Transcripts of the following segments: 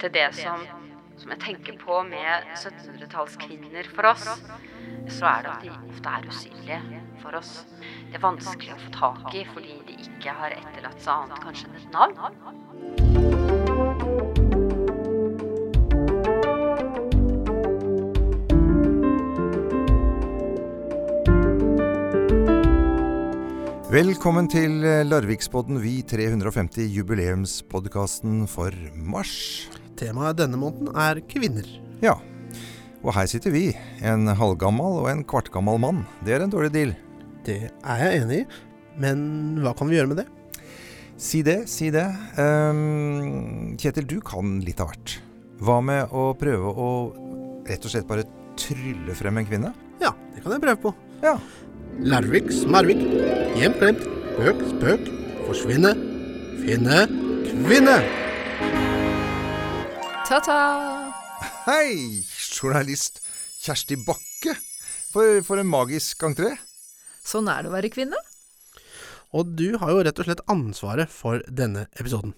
til det som, som jeg tenker på med 1700-tallskvinner for oss, så er det at de ofte er usynlige for oss. Det er vanskelig å få tak i fordi de ikke har etterlatt seg annet kanskje enn et navn. Velkommen til Larviksbodden, Vi 350 jubileumspodkasten for mars. Temaet denne måneden er kvinner. Ja, og her sitter vi, en halvgammal og en kvartgammal mann. Det er en dårlig deal. Det er jeg enig i, men hva kan vi gjøre med det? Si det, si det. Um, Kjetil, du kan litt av hvert. Hva med å prøve å rett og slett bare trylle frem en kvinne? Ja, det kan jeg prøve på. Ja. Larvik, smarvik, gjemt glemt, spøk, spøk, forsvinne, finne, kvinne. Ta-ta! Hei, journalist Kjersti Bakke. For, for en magisk entré. Sånn er det å være kvinne. Og du har jo rett og slett ansvaret for denne episoden.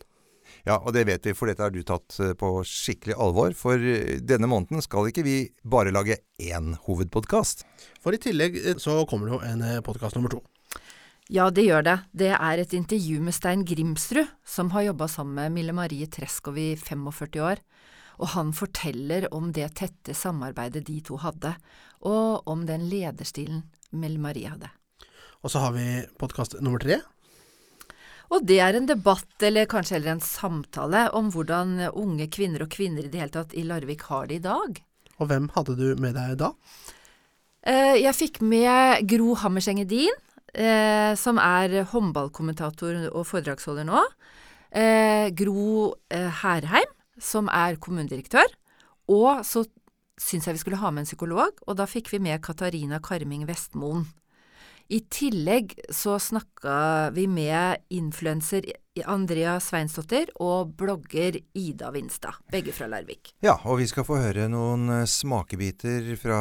Ja, og det vet vi, for dette har du tatt eh, på skikkelig alvor. For eh, denne måneden skal ikke vi bare lage én hovedpodkast. For i tillegg eh, så kommer det jo en podkast nummer to. Ja, det gjør det. Det er et intervju med Stein Grimsrud, som har jobba sammen med Mille Marie Treskov i 45 år. Og han forteller om det tette samarbeidet de to hadde, og om den lederstilen Mille Marie hadde. Og så har vi podkast nummer tre. Og det er en debatt, eller kanskje heller en samtale, om hvordan unge kvinner og kvinner i det hele tatt i Larvik har det i dag. Og hvem hadde du med deg da? Eh, Jeg fikk med Gro Hammerseng Edin, eh, som er håndballkommentator og foredragsholder nå. Eh, Gro eh, Herheim, som er kommunedirektør. Og så syns jeg vi skulle ha med en psykolog, og da fikk vi med Katarina Karming Vestmoen. I tillegg så snakka vi med influenser Andrea Sveinsdottir og blogger Ida Vinstad, begge fra Larvik. Ja, og vi skal få høre noen eh, smakebiter fra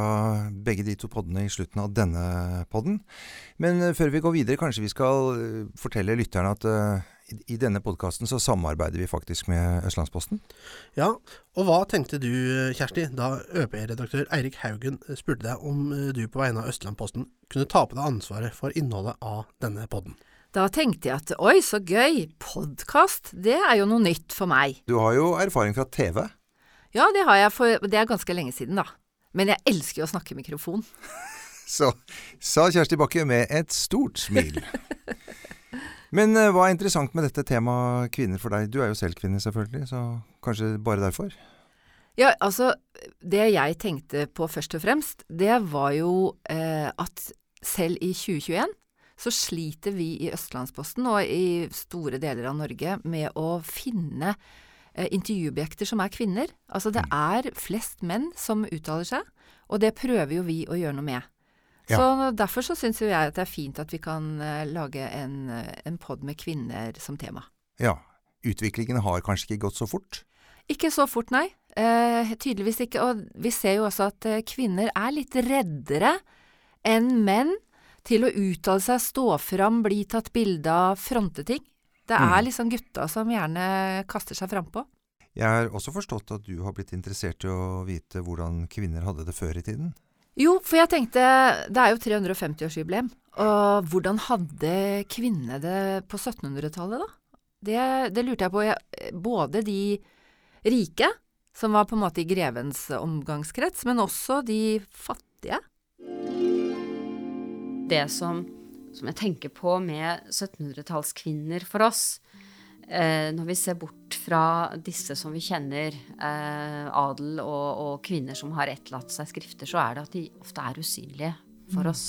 begge de to poddene i slutten av denne podden. Men eh, før vi går videre, kanskje vi skal eh, fortelle lytterne at uh, i, denne podkasten så samarbeider vi faktisk med Østlandsposten. Ja, og hva tenkte du, Kjersti, da ØP-redaktør Eirik Haugen spurte deg om du på vegne av Østlandsposten kunne ta på deg ansvaret for innholdet av denne podden? Da tenkte jeg at oi, så gøy, podkast, det er jo noe nytt for meg. Du har jo erfaring fra TV. Ja, det har jeg, for det er ganske lenge siden, da. Men jeg elsker jo å snakke i mikrofon. Så sa Kjersti Bakke med et stort smil. Men eh, hva er interessant med dette temaet kvinner for deg? Du er jo selv kvinne, selvfølgelig, så kanskje bare derfor? Ja, altså, det jeg tenkte på først og fremst, det var jo eh, at selv i 2021 så sliter vi i Østlandsposten og i store deler av Norge med å finne eh, intervjuobjekter som er kvinner. Altså, det er flest menn som uttaler seg, og det prøver jo vi å gjøre noe med. Ja. Så derfor så syns jo jeg at det er fint at vi kan eh, lage en, eh, en pod med kvinner som tema. Ja, utviklingen har kanskje ikke gått så fort? Ikke så fort, nei. Eh, tydeligvis ikke. Og vi ser jo også at eh, kvinner er litt reddere enn menn til å uttale seg, stå fram, bli tatt bilde av, fronte ting. Det er Mm. liksom gutta som gjerne kaster seg frampå. Jeg har også forstått at du har blitt interessert i å vite hvordan kvinner hadde det før i tiden. Jo, for jeg tenkte Det er jo 350-årsjubileum. Og hvordan hadde kvinnene det på 1700-tallet, da? Det, det lurte jeg på. Jeg, både de rike, som var på en måte i grevens omgangskrets, men også de fattige. Det som, som jeg tenker på med 1700-tallskvinner for oss, eh, når vi ser bort fra disse som vi kjenner, eh, adel og, og kvinner som har etterlatt seg skrifter, så er det at de ofte er usynlige for oss.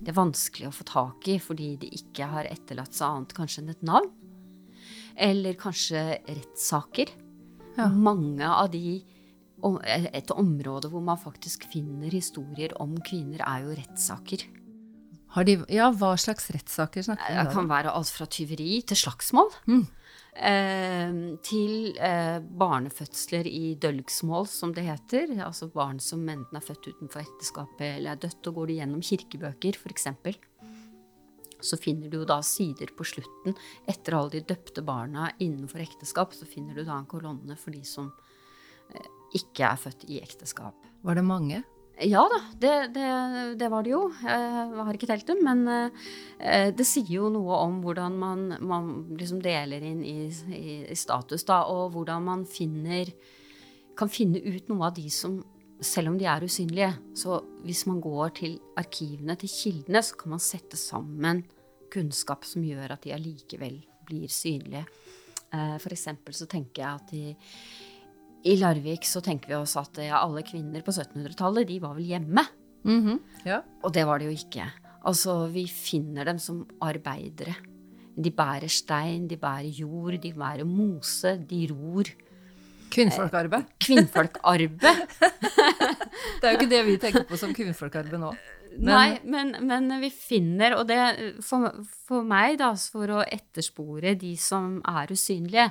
Det er vanskelig å få tak i fordi de ikke har etterlatt seg annet kanskje enn et navn. Eller kanskje rettssaker. Ja. Mange av de Et område hvor man faktisk finner historier om kvinner, er jo rettssaker. Har de, ja, hva slags rettssaker snakker vi Det kan være alt fra tyveri til slagsmål. Mm. Eh, til eh, barnefødsler i dølgsmål, som det heter. Altså barn som enten er født utenfor ekteskapet eller er dødt. Og går de gjennom kirkebøker, f.eks., så finner du jo da sider på slutten, etter alle de døpte barna innenfor ekteskap, så finner du da en kolonne for de som eh, ikke er født i ekteskap. Var det mange? Ja da, det, det, det var det jo. Jeg har ikke telt dem, men eh, det sier jo noe om hvordan man, man liksom deler inn i, i, i status, da, og hvordan man finner kan finne ut noe av de som selv om de er usynlige. Så hvis man går til arkivene, til kildene, så kan man sette sammen kunnskap som gjør at de allikevel blir synlige. Eh, for eksempel så tenker jeg at i, i Larvik så tenker vi oss at ja, alle kvinner på 1700-tallet, de var vel hjemme. Mhm. Ja. Og det var det jo ikke. Altså, vi finner dem som arbeidere. De bærer stein, de bærer jord, de bærer mose, de ror. Kvinnfolkarbeid. Kvinnfolkarbeid. Det er jo ikke det vi tenker på som kvinnfolkarbeid nå. Men- Nei, men, men vi finner, og det for, for meg, da, for å etterspore de som er usynlige,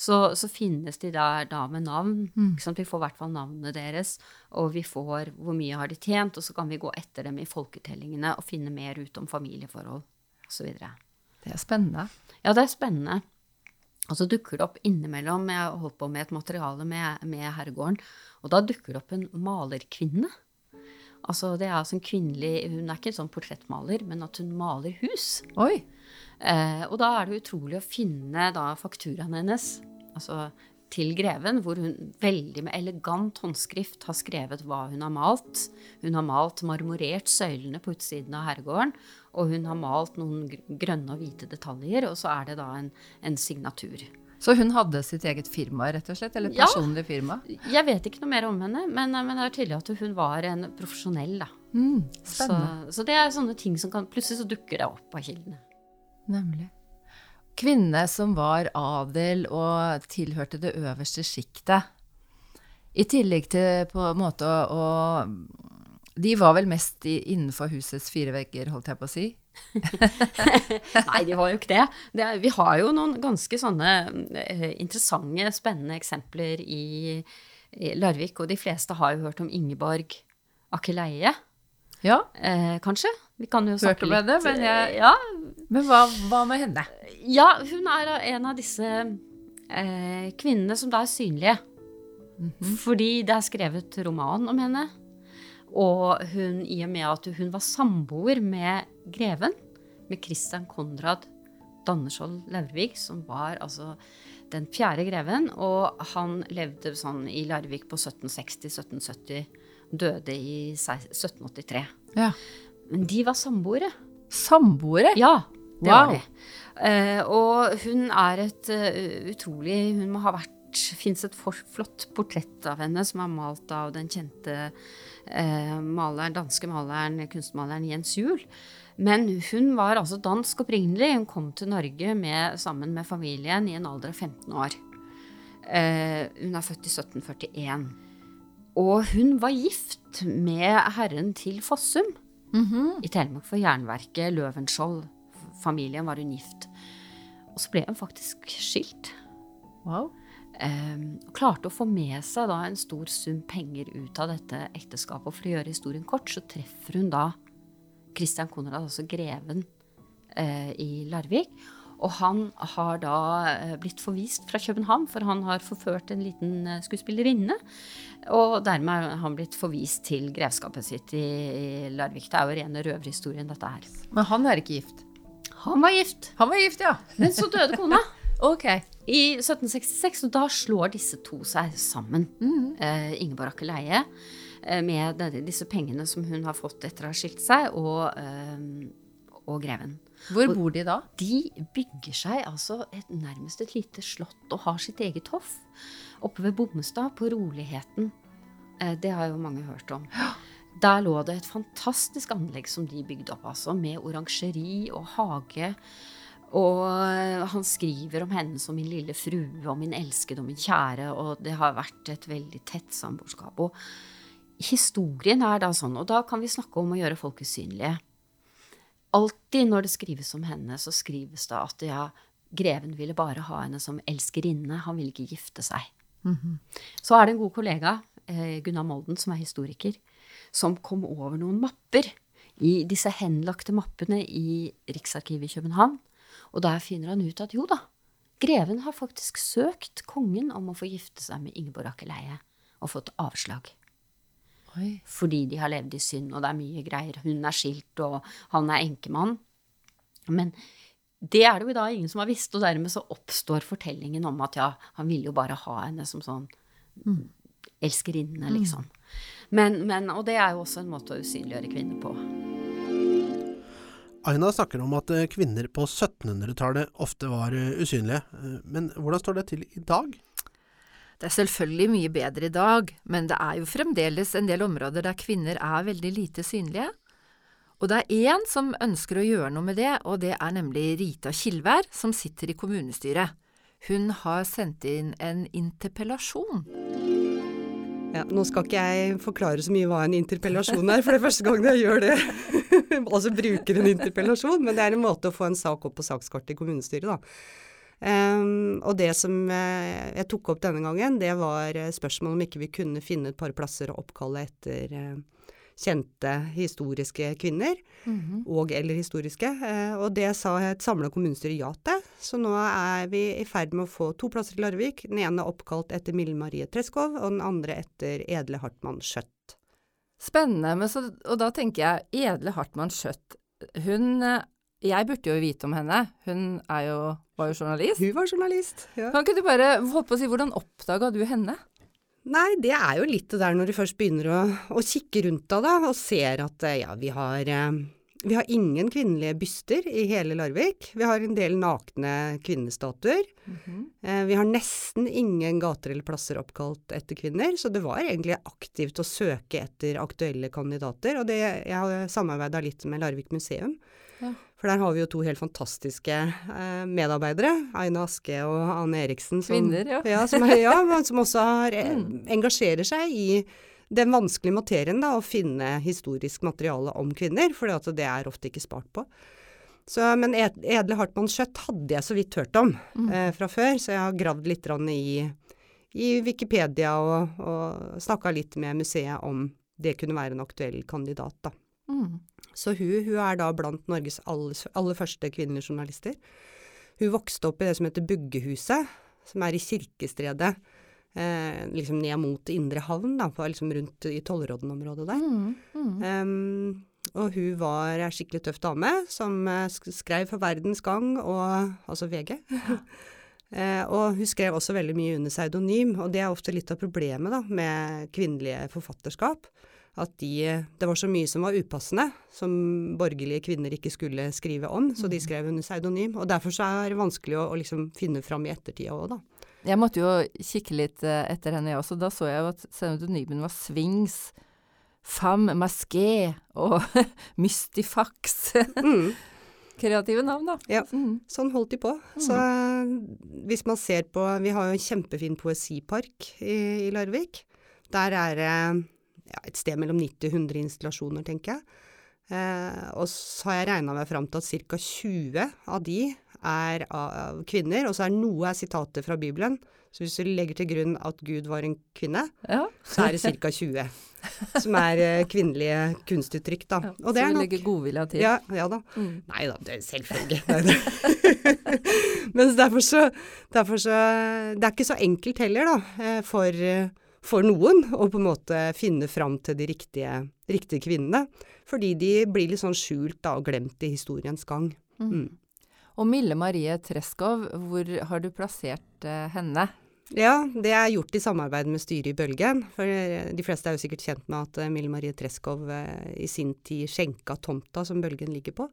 så, så finnes de der da med navn. Sant? Vi får i hvert fall navnet deres, og vi får hvor mye har de tjent, og så kan vi gå etter dem i folketellingene og finne mer ut om familieforhold osv. Det er spennende. Ja, det er spennende. Og så dukker det opp innimellom Jeg holdt på med et materiale med, med herregården, og da dukker det opp en malerkvinne. Altså, det er altså en kvinnelig Hun er ikke en sånn portrettmaler, men at hun maler hus. Oi. Eh, og da er det utrolig å finne da fakturaen hennes, altså til greven, hvor hun veldig med elegant håndskrift har skrevet hva hun har malt. Hun har malt marmorert søylene på utsiden av herregården, og hun har malt noen grønne og hvite detaljer, og så er det da en, en signatur. Så hun hadde sitt eget firma, rett og slett? Eller Ja. personlig firma? Jeg vet ikke noe mer om henne, men, men det er tydelig at hun var en profesjonell, da. Mm, Så, så det er sånne ting som kan Plutselig så dukker det opp av kildene. Nemlig. Kvinne som var adel og tilhørte det øverste sjiktet. I tillegg til på en måte å, De var vel mest innenfor husets fire vegger, holdt jeg på å si. Nei, de var jo ikke det. det vi har jo noen ganske sånne eh, interessante, spennende eksempler i, i Larvik, og de fleste har jo hørt om Ingeborg Akeleie, Ja, eh, kanskje? Vi kan jo snakke litt men jeg- eh, Ja, Men hva, hva med henne? ja, hun er en av disse eh, kvinnene som da er synlige. Fordi det er skrevet roman om henne. Og hun, i og med at hun var samboer med greven, med Christian Konrad Danneskjold Laurvik, som var altså den fjerde greven, og han levde sånn i Larvik på 1760-1770, døde i se- 1783. Ja. Men de var samboere. Samboere? Ja, det Wow. var de. Uh, og hun er et uh, utrolig Hun må ha vært Fins et for, flott portrett av henne som er malt av den kjente eh, maleren, danske maleren, kunstmaleren Jens Juel. Men hun var altså dansk opprinnelig. Hun kom til Norge med, sammen med familien i en alder av 15 år. Eh, hun er født i 1741. Og hun var gift med herren til Fossum i Telemark for jernverket Løvenskiold. Familien var hun gift. Og så ble hun faktisk skilt. Wow. Um, klarte å få med seg da en stor sum penger ut av dette ekteskapet. Og for å gjøre historien kort, så treffer hun da Christian Konrad, altså greven, uh, i Larvik. Og han har da eh, blitt forvist fra København, for han har forført en liten eh, skuespillerinne. Og dermed er han blitt forvist til grevskapet sitt i, Larvik. Det er jo rene røverhistorien, dette her. Men han er ikke gift? Han var gift, Han var gift, ja. men så døde kona. Ok. I 1766, og da slår disse to seg sammen. Eh, Ingeborg Akeleie eh, med disse pengene som hun har fått etter å ha skilt seg, og, og greven. Hvor bor de da? De bygger seg altså et, nærmest et lite slott og har sitt eget hoff oppe ved Bommestad, på Roligheten. Eh, det har jo mange hørt om. Der lå det et fantastisk anlegg som de bygde opp, altså, med oransjeri og hage. Og eh, han skriver om henne som min lille frue og min elskede og min kjære, og det har vært et veldig tett samboerskap. Og historien er da sånn, og da kan vi snakke om å gjøre folk usynlige. Alltid når det skrives om henne, så skrives det at ja, greven ville bare ha henne som elskerinne, han ville ikke gifte seg. Så er det en god kollega, eh, Gunnar Molden, som er historiker, som kom over noen mapper i disse henlagte mappene i Riksarkivet i København. Og der finner han ut at jo da, greven har faktisk søkt kongen om å få gifte seg med Ingeborg Akeleie, og fått avslag. Oi. Fordi de har levd i synd, og det er mye greier. Hun er skilt, og han er enkemann. Men det er det jo da ingen som har visst, og dermed så oppstår fortellingen om at ja, han ville jo bare ha henne som sånn elskerinne, liksom. Men, men, og det er jo også en måte å usynliggjøre kvinner på. Aina snakker om at eh, kvinner på 1700-tallet ofte var eh, usynlige. Eh, Men hvordan står det til i dag? Det er selvfølgelig mye bedre i dag, men det er jo fremdeles en del områder der kvinner er veldig lite synlige. Og det er én som ønsker å gjøre noe med det, og det er nemlig Rita Kilvær, som sitter i kommunestyret. Hun har sendt inn en interpellasjon. Ja, nå skal ikke jeg forklare så mye hva en interpellasjon er, for det er første gang jeg gjør det. altså bruker en interpellasjon, men det er en måte å få en sak opp på sakskartet i kommunestyret, da. Ehm, og det som uh, jeg tok opp denne gangen, det var uh, spørsmålet om ikke vi kunne finne et par plasser å oppkalle etter uh, kjente historiske kvinner, og eller historiske. Og det sa et samla kommunestyre ja til. Så nå er vi i ferd med å få to plasser i Larvik. Den ene oppkalt etter Mille Marie Treskov, og den andre etter Edle Hartmann Skjøtt. Spennende, men så, og da tenker jeg Edle Hartmann Skjøtt. Hun Jeg burde jo vite om henne. Hun er jo, var jo journalist. Hun var journalist. Ja. Kan ikke du bare holdt på å si, hvordan oppdaga du henne? Nei, det er jo litt det der når du først begynner å, å kikke rundt deg, da, og ser at eh, ja, vi har, eh, vi har ingen kvinnelige byster i hele Larvik. Vi har en del nakne kvinnestatuer. Eh, Vi har nesten ingen gater eller plasser oppkalt etter kvinner, så det var egentlig aktivt å søke etter aktuelle kandidater. Og det, jeg har samarbeida litt med Larvik museum. Ja. For der har vi jo to helt fantastiske eh, medarbeidere, Aina Aske og Anne Eriksen. Som, Kvinner, ja. ja, som, er, ja, som også har, mm. engasjerer seg i den vanskelige materien da, å finne historisk materiale om kvinner, for det er ofte ikke spart på. Så, men Ed- Edle Hartmann Skjøtt hadde jeg så vidt hørt om eh, fra før, så jeg har gravd litt i, i Wikipedia og, og snakka litt med museet om det kunne være en aktuell kandidat. da. Mm. Så hun, hun er da blant Norges aller, aller første kvinnelige journalister. Hun vokste opp i det som heter Buggehuset, som er i Kirkestredet. Eh, liksom ned mot Indre Havn, da, på, liksom rundt i Tollråden-området der. Mm. Mm. Um, og hun var ei skikkelig tøff dame, som eh, skrev for Verdens Gang, og, altså VG. eh, og hun skrev også veldig mye under pseudonym, og det er ofte litt av problemet da, med kvinnelige forfatterskap. At de, det var så mye som var upassende, som borgerlige kvinner ikke skulle skrive om, så de skrev under pseudonym. Og derfor så er det vanskelig å, å liksom finne fram i ettertida òg, da. Jeg måtte jo kikke litt eh, etter henne, jeg også. Da så jeg jo at pseudonymen var Swings, Femme Masqué og Mystifax. Mm. Kreative navn, da. Ja. Mm. Sånn holdt de på. Så eh, hvis man ser på Vi har jo en kjempefin poesipark i, i Larvik. Der er det ja, et sted mellom 90 og 100 installasjoner, tenker jeg. Eh, og så har jeg regna meg fram til at ca. 20 av de er av kvinner, og så er noe er sitater fra Bibelen. Så hvis du legger til grunn at Gud var en kvinne, Ja. så er det ca. 20 som er eh, kvinnelige kunstuttrykk, da. Ja, og det så er vi legger godvilja til. ja, ja da. Mm. Nei da, det er selvfølgelig. Men derfor så, derfor så Det er ikke så enkelt heller, da, eh, for, eh, for noen å på en måte finne fram til de riktige, riktige kvinnene. Fordi de blir litt sånn skjult da, og glemt i historiens gang. Mm. Og Mille Marie Treskov, hvor har du plassert uh, henne? Ja, det er gjort i samarbeid med styret i Bølgen. For eh, de fleste er jo sikkert kjent med at eh, Mille Marie Treskov uh, i sin tid skjenka tomta som Bølgen ligger på.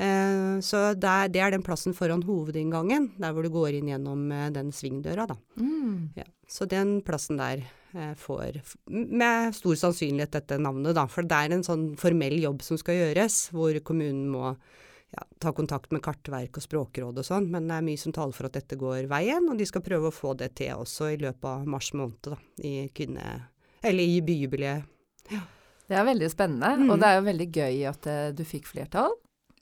Eh, Så der, det er den plassen foran hovedinngangen, der hvor du går inn gjennom eh, den svingdøra, da. Mm. Ja. Så den plassen der eh, får med stor sannsynlighet dette navnet, da. For det er en sånn formell jobb som skal gjøres, hvor kommunen må ja, ta kontakt med Kartverk og Språkråd og sånn, men det er mye som taler for at dette går veien, og de skal prøve å få det til også i løpet av mars måned, da, i kvinne... Eller i byjubileet. Det er veldig spennende, Mm. og det er jo veldig gøy at du fikk flertall.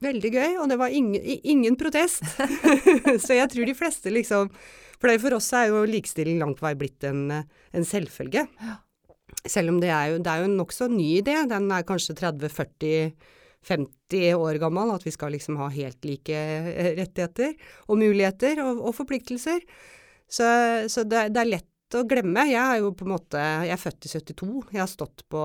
Veldig gøy, og det var ingen, ingen protest. så jeg tror de fleste liksom For det for oss er jo likestilling langt vei blitt en, en selvfølge. Selv om det er jo, det er jo en nokså ny idé. Den er kanskje 30-40 50 år gammel, at vi skal liksom ha helt like eh, rettigheter og muligheter og, og forpliktelser. Så, så det, det, er lett å glemme. Jeg er jo på en måte Jeg er født i 72. Jeg har stått på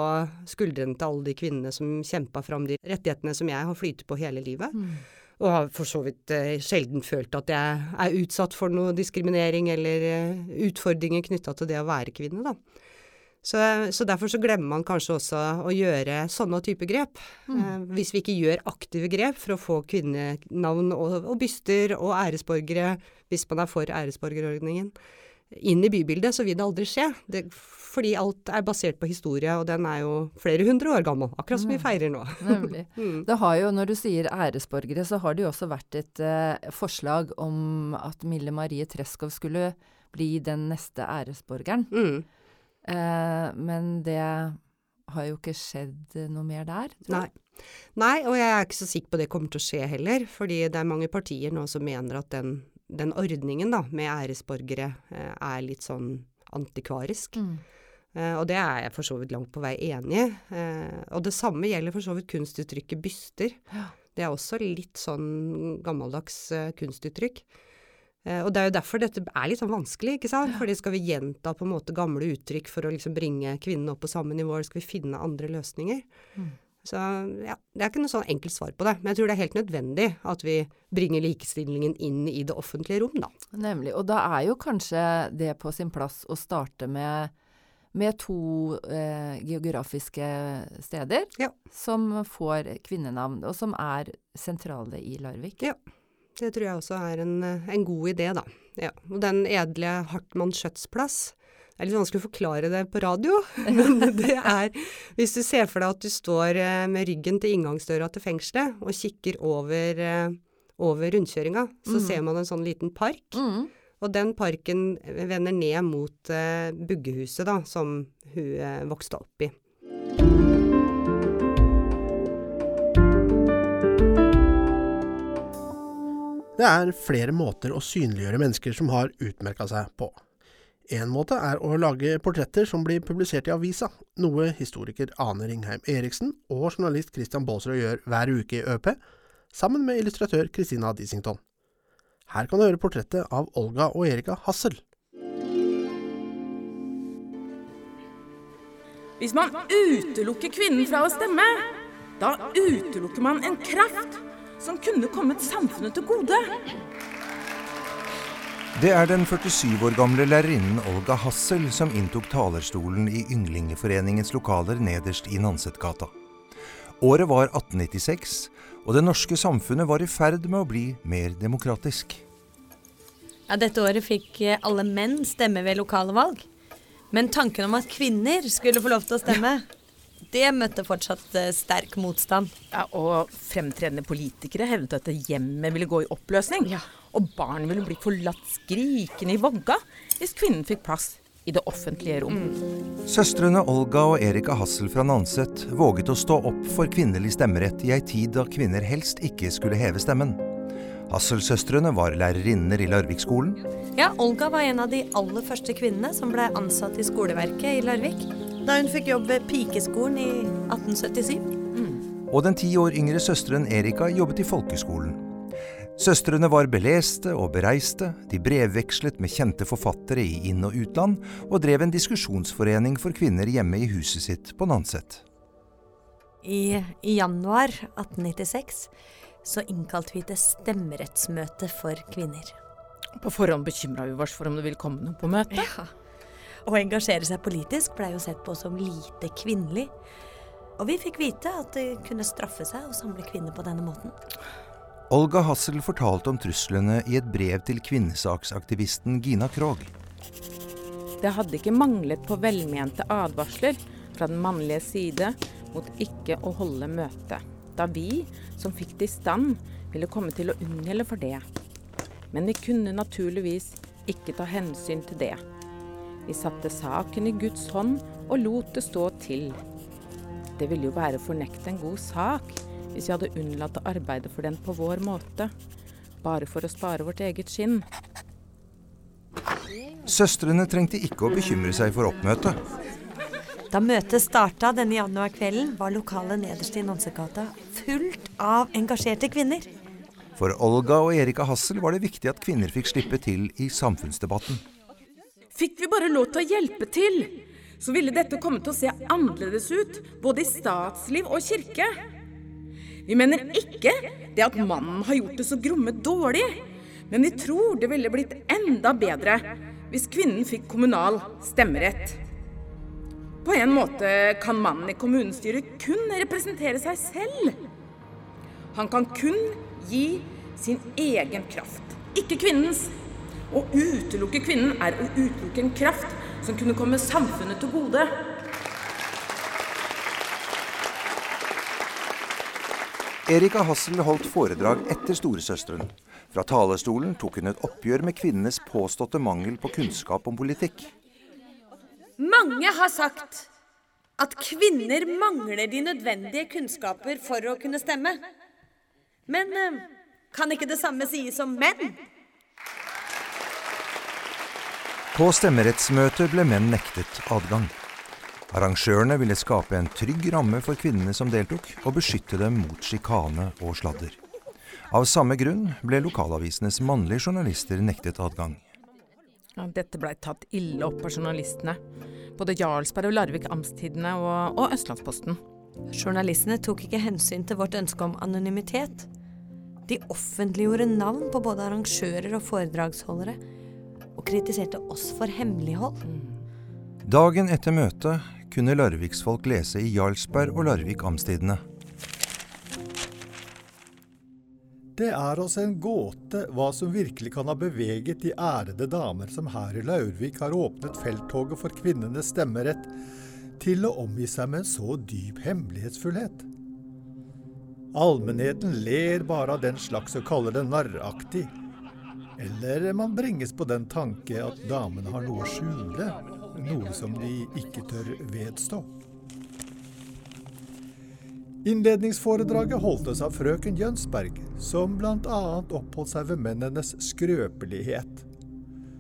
skuldrene til alle de kvinnene som kjempa fram de rettighetene som jeg har flytet på hele livet. Mm. Og har for så vidt eh, sjelden følt at jeg er utsatt for noe diskriminering eller eh, utfordringer knytta til det å være kvinne, da. Så, så, derfor så glemmer man kanskje også å gjøre sånne type grep. Mm. Eh, hvis vi ikke gjør aktive grep for å få kvinnenavn og, og byster og æresborgere, hvis man er for æresborgerordningen, inn i bybildet, så vil det aldri skje. Det, fordi alt er basert på historie, og den er jo flere hundre år gammel. Akkurat som vi mm. feirer nå. Nemlig. mm. Det har jo, når du sier æresborgere, så har det jo også vært et uh, forslag om at Mille Marie Treskov skulle bli den neste æresborgeren. Mm. Eh, men det har jo ikke skjedd noe mer der. Nei. Nei, og jeg er ikke så sikker på det kommer til å skje heller. Fordi det er mange partier nå som mener at den, den ordningen da, med æresborgere eh, er litt sånn antikvarisk. Mm. Eh, og det er jeg for så vidt langt på vei enig i. Eh, og det samme gjelder for så vidt kunstuttrykket byster. Ja. Det er også litt sånn gammeldags eh, kunstuttrykk. Eh, og det er jo derfor dette er litt sånn vanskelig, ikke sant. Fordi skal vi gjenta på en måte gamle uttrykk for å liksom bringe kvinnene opp på samme nivå, eller skal vi finne andre løsninger? Mm. Så ja, det er ikke noe sånn enkelt svar på det. Men jeg tror det er helt nødvendig at vi bringer likestillingen inn i det offentlige rom, da. Nemlig. Og da er jo kanskje det på sin plass å starte med, med to eh, geografiske steder ja. som får kvinnenavn, og som er sentrale i Larvik. Ja. Det tror jeg også er en, en god idé, da. Ja. Og den edle Hartmann Schjøtts det er litt vanskelig å forklare det på radio, men det er Hvis du ser for deg at du står eh, med ryggen til inngangsdøra til fengselet og kikker over, eh, over rundkjøringa, så mm. ser man en sånn liten park. Mm. Og den parken vender ned mot uh, buggehuset da, som hun uh, vokste opp i. Det er flere måter å synliggjøre mennesker som har utmerka seg på. En måte er å lage portretter som blir publisert i avisa, noe historiker Ane Ringheim Eriksen og journalist Christian Baalsrød gjør hver uke i ØP, sammen med illustratør Christina Dissington. Her kan du høre portrettet av Olga og Erika Hassel. Hvis man utelukker kvinnen fra å stemme, da utelukker man en kraft som kunne kommet samfunnet til gode. Det er den 47 år gamle lærerinnen Olga Hassel som inntok talerstolen i Ynglingeforeningens lokaler nederst i Nansetgata. Året var 1896, og det norske samfunnet var i ferd med å bli mer demokratisk. Ja, dette året fikk alle menn stemme ved lokale valg. Men tanken om at kvinner skulle få lov til å stemme, det møtte fortsatt eh, sterk motstand. Ja, og fremtredende politikere hevdet at hjemmet ville gå i oppløsning. Ja. Og barn ville bli forlatt skrikende i vogga hvis kvinnen fikk plass i det offentlige rom. Mm. Søstrene Olga og Erika Hassel fra Nanset våget å stå opp for kvinnelig stemmerett i ei tid da kvinner helst ikke skulle heve stemmen. Hassel-søstrene var lærerinner i Larvik-skolen. Ja, Olga var en av de aller første kvinnene som ble ansatt i skoleverket i Larvik da hun fikk jobb ved Pikeskolen i 1877. Mm. Og den ti år yngre søsteren Erika jobbet i folkeskolen. Søstrene var beleste og bereiste, de brevvekslet med kjente forfattere i inn- og utland, og drev en diskusjonsforening for kvinner hjemme i huset sitt på Nanset. I, I, januar 1896 så innkalte vi til stemmerettsmøte for kvinner. På forhånd bekymra vi oss for om det ville komme noe på møtet. Ja. Å engasjere seg politisk blei jo sett på som lite kvinnelig. Og vi fikk vite at det kunne straffe seg å samle kvinner på denne måten. Olga Hassel fortalte om truslene i et brev til kvinnesaksaktivisten Gina Krogh. Det hadde ikke manglet på velmente advarsler fra den mannlige side mot ikke å holde møte, da vi, som fikk det i stand, ville komme til å unngjelde for det. Men vi kunne naturligvis ikke ta hensyn til det. Vi satte saken i Guds hånd og lot det stå til. Det ville jo være å fornekte en god sak hvis vi hadde unnlatt å arbeide for den på vår måte, bare for å spare vårt eget skinn. Søstrene trengte ikke å bekymre seg for oppmøtet. Da møtet starta denne januarkvelden, var lokalet nederst i Nonsegata fullt av engasjerte kvinner. For Olga og Erika Hassel var det viktig at kvinner fikk slippe til i samfunnsdebatten. Fikk vi bare lov til å hjelpe til, så ville dette komme til å se annerledes ut, både i statsliv og kirke. Vi mener ikke det at mannen har gjort det så gromme dårlig, men vi tror det ville blitt enda bedre hvis kvinnen fikk kommunal stemmerett. På en måte kan mannen i kommunestyret kun representere seg selv. Han kan kun gi sin egen kraft, ikke kvinnens. Å utelukke kvinnen er å utelukke en kraft som kunne komme samfunnet til gode. Erika Hassel holdt foredrag etter storesøsteren. Fra talerstolen tok hun et oppgjør med kvinnenes påståtte mangel på kunnskap om politikk. Mange har sagt at kvinner mangler de nødvendige kunnskaper for å kunne stemme. Men eh, kan ikke det samme sies om menn? På stemmerettsmøtet ble menn nektet adgang. Arrangørene ville skape en trygg ramme for kvinnene som deltok, og beskytte dem mot sjikane og sladder. Av samme grunn ble lokalavisenes mannlige journalister nektet adgang. Ja, dette blei tatt ille opp av journalistene. Både Jarlsberg og Larvik Amstidene og, og Østlandsposten. Journalistene tok ikke hensyn til vårt ønske om anonymitet. De offentliggjorde navn på både arrangører og foredragsholdere, og kritiserte oss for hemmelighold. Dagen etter møtet kunne larviksfolk lese i Jarlsberg og Larvik Amstidene. Det er oss en gåte hva som virkelig kan ha beveget de ærede damer som her i Laurvik har åpnet felttoget for kvinnenes stemmerett, til å omgi seg med en så dyp hemmelighetsfullhet. Allmennheten ler bare av den slags og kaller det narraktig. Eller man bringes på den tanke at damene har noe å skjule, noe som de ikke tør vedstå. Innledningsforedraget holdtes av frøken Jønsberg, som bl.a. oppholdt seg ved mennenes skrøpelighet.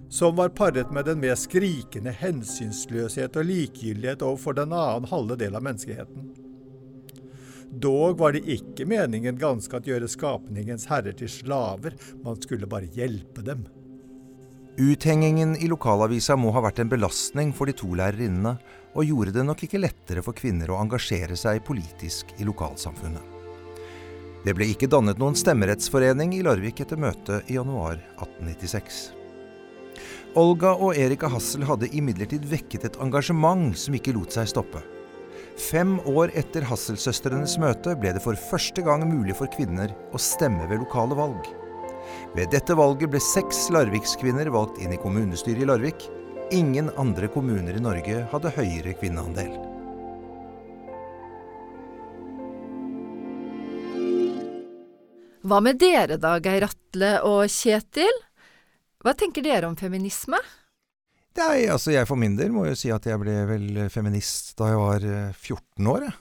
Som var paret med den mer skrikende hensynsløshet og likegyldighet overfor den annen halve del av menneskeheten. Dog var det ikke meningen ganske at gjøre skapningens herrer til slaver, man skulle bare hjelpe dem. Uthengingen i lokalavisa må ha vært en belastning for de to lærerinnene, og gjorde det nok ikke lettere for kvinner å engasjere seg politisk i lokalsamfunnet. Det ble ikke dannet noen stemmerettsforening i Larvik etter møtet i januar 1896. Olga og Erika Hassel hadde imidlertid vekket et engasjement som ikke lot seg stoppe. Fem år etter Hasselsøstrenes møte ble det for første gang mulig for kvinner å stemme ved lokale valg. Ved dette valget ble seks larvikskvinner valgt inn i kommunestyret i Larvik. Ingen andre kommuner i Norge hadde høyere kvinneandel. Hva med dere da, Geir Atle og Kjetil? Hva tenker dere om feminisme? Nei, altså jeg for min del må jo si at jeg ble vel feminist da jeg var eh, 14 år. Jeg.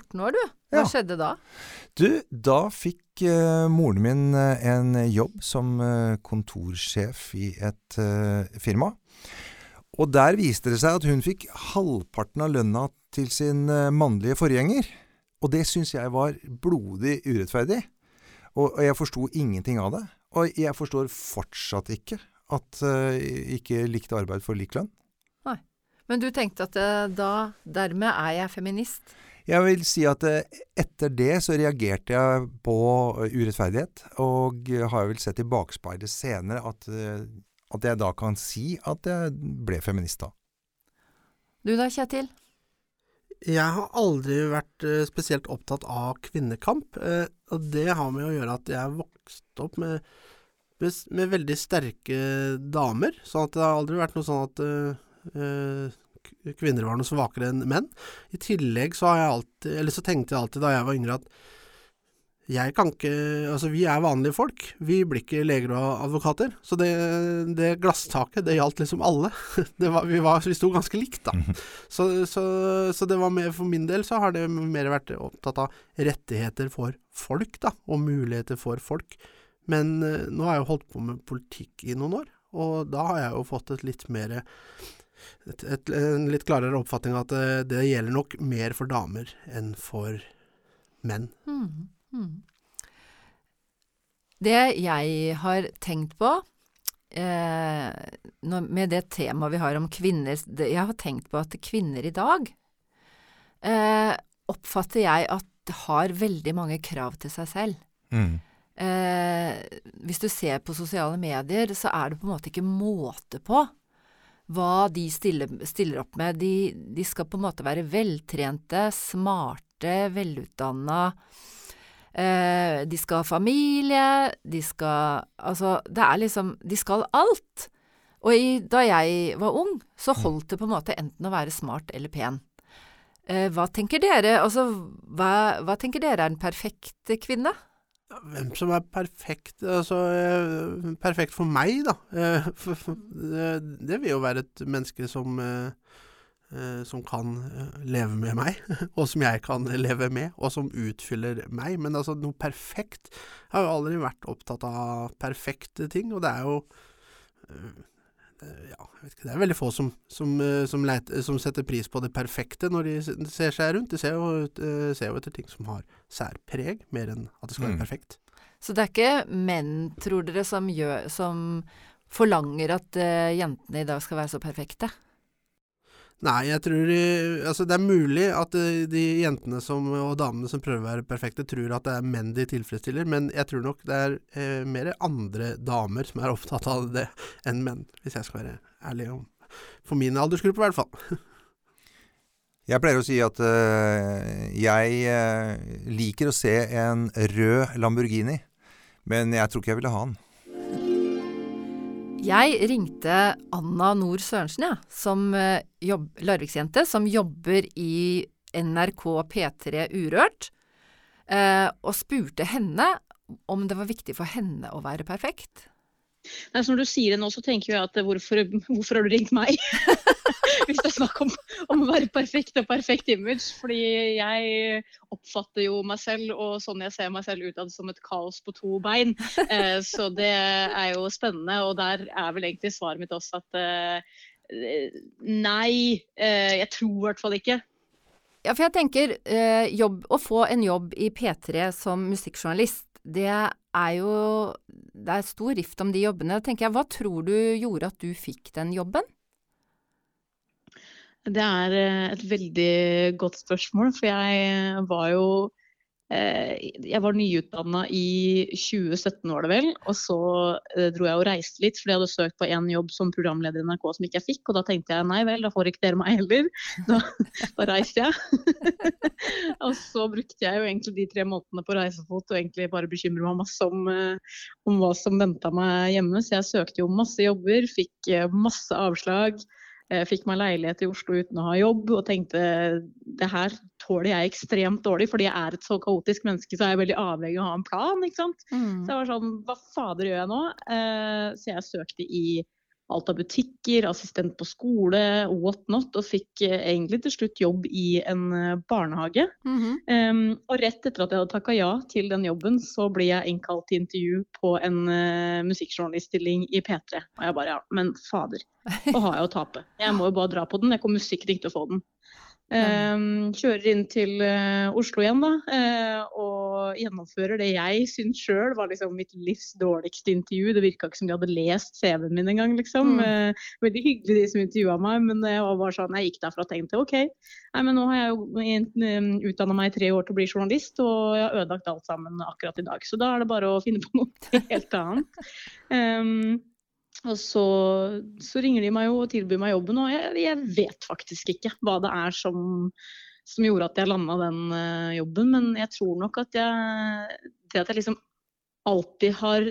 14 år, du. Hva Ja. skjedde da? Du, da fikk uh, moren min eh, en jobb som uh, kontorsjef i et eh, firma. Og der viste det seg at hun fikk halvparten av lønna til sin eh, mannlige forgjenger. Og det syns jeg var blodig urettferdig. Og, og jeg forsto ingenting av det. Og jeg forstår fortsatt ikke at uh, ikke likt arbeid for lik lønn. Nei. Men du tenkte at uh, da, dermed er jeg feminist? Jeg vil si at eh, etter det så reagerte jeg på urettferdighet, og har vel sett i bakspeilet senere at, at jeg da kan si at jeg ble feminist da. Du da, Kjetil? Jeg har aldri vært spesielt opptatt av kvinnekamp, eh, og det har med å gjøre at jeg vokste opp med, med, med veldig sterke damer, sånn at det har aldri vært noe sånn at eh, kvinner var noe svakere enn menn. I tillegg så har jeg alltid, eller så tenkte jeg alltid da jeg var yngre at jeg kan ikke Altså, vi er vanlige folk. Vi blir ikke leger og advokater. Så det, det glasstaket, det gjaldt liksom alle. Det var, vi, var, vi sto ganske likt, da. Så, så, så det var mer, for min del så har det mer vært opptatt av rettigheter for folk, da, og muligheter for folk. Men eh, nå har jeg jo holdt på med politikk i noen år, og da har jeg jo fått et litt mer et, et, en litt klarere oppfatning av at det, det, gjelder nok mer for damer enn for menn. Mm, mm. Det jeg har tenkt på eh, med det temaet vi har om kvinner Jeg har tenkt på at kvinner i dag eh, oppfatter jeg at har veldig mange krav til seg selv. Mm. Eh, hvis du ser på sosiale medier, så er det på en måte ikke måte på hva de stiller, stiller opp med. De, de, skal på en måte være veltrente, smarte, velutdanna. Eh, de skal ha familie, de skal Altså, det er liksom De skal alt. Og i, da jeg var ung, så holdt det på en måte enten å være smart eller pen. Eh, hva tenker dere, altså, hva, hva tenker dere er den perfekte kvinne? Hvem som er perfekt Altså, eh, perfekt for meg, da. Eh, det vil jo være et menneske som som kan leve med meg, og som jeg kan leve med, og som utfyller meg. Men altså, noe perfekt Jeg har jo aldri vært opptatt av perfekte ting, og det er jo ja, ikke, Det er veldig få som, som, som, leiter, som, setter pris på det perfekte når de ser seg rundt. De ser jo, ser jo etter ting som har særpreg, mer enn at det skal være mm. perfekt. Så det er ikke menn, tror dere, som, gjør, som forlanger at uh, jentene i dag skal være så perfekte? Nei, jeg tror Altså, det er mulig at eh, de jentene som, og damene som prøver å være perfekte, tror at det er menn de tilfredsstiller, men jeg tror nok det er eh, mer andre damer som er opptatt av det, enn menn, hvis jeg skal være ærlig om For min aldersgruppe, i hvert fall. Jeg pleier å si at uh, jeg liker å se en rød Lamborghini men jeg tror ikke jeg ville ha den. Jeg ringte Anna Nord Sørensen, ja, som eh, jobb, Larviksjente, som jobber i NRK P3 Urørt, eh, og spurte henne om det var viktig for henne å være perfekt. Nei, så når du sier det nå, så tenker jeg at hvorfor, hvorfor har du ringt meg? Hvis det er snakk om, om, å være perfekt og perfekt image. Fordi jeg oppfatter jo meg selv og sånn jeg ser meg selv utad som et kaos på to bein. Eh, så det er jo spennende. Og der er vel egentlig svaret mitt også at eh, nei, eh, jeg tror i hvert fall ikke. Ja, for jeg tenker eh, jobb, å få en jobb i P3 som musikkjournalist det er jo Det er stor rift om de jobbene. Tenker jeg, Hva tror du gjorde at du fikk den jobben? Det er eh, et veldig godt spørsmål, for jeg var jo Eh, jeg var nyutdanna i 2017, var det vel. Og så eh, dro jeg og reiste litt, fordi jeg hadde søkt på én jobb som programleder i NRK som ikke jeg fikk. Og da tenkte jeg nei vel, da får ikke dere meg heller. Da, da reiste jeg. og så brukte jeg jo egentlig de tre månedene på reisefot og egentlig bare bekymre meg masse om, eh, om hva som venta meg hjemme. Så jeg søkte jo masse jobber, fikk masse avslag. Jeg fikk meg leilighet i Oslo uten å ha jobb og tenkte det her tåler jeg ekstremt dårlig, fordi jeg er et så kaotisk menneske, så er jeg veldig avhengig av å ha en plan. ikke sant? Mm. Så jeg var sånn, hva fader gjør jeg nå? Eh, så jeg søkte i alt av butikker, assistent på skole, og whatnot, og fikk eh, egentlig til slutt jobb i en eh, barnehage. Mm -hmm. um, og rett etter at jeg hadde takka ja til den jobben, så blir jeg innkalt til intervju på en uh, musikkjournaliststilling i P3. Og jeg bare ja, men fader, hva har jeg å tape? Jeg må jo bare dra på den, jeg kommer sikkert ikke til å få den. Um, kjører inn til uh, Oslo igjen da, uh, og gjennomfører det jeg syns sjøl var liksom mitt livs dårligste intervju. Det virka ikke som de hadde lest CV-en min engang, liksom. Mm. Uh, veldig hyggelig de som intervjua meg, men jeg var bare sånn, jeg gikk derfra og tenkte OK, nei, men nå har jeg jo utdanna meg i tre år til å bli journalist, og jeg har ødelagt alt sammen akkurat i dag. Så da er det bare å finne på noe helt annet. Um, og så, så, ringer de meg jo og tilbyr meg jobben, og jeg, jeg vet faktisk ikke hva det er som, som gjorde at jeg landa den uh, jobben. Men jeg tror nok at jeg Det at jeg liksom alltid har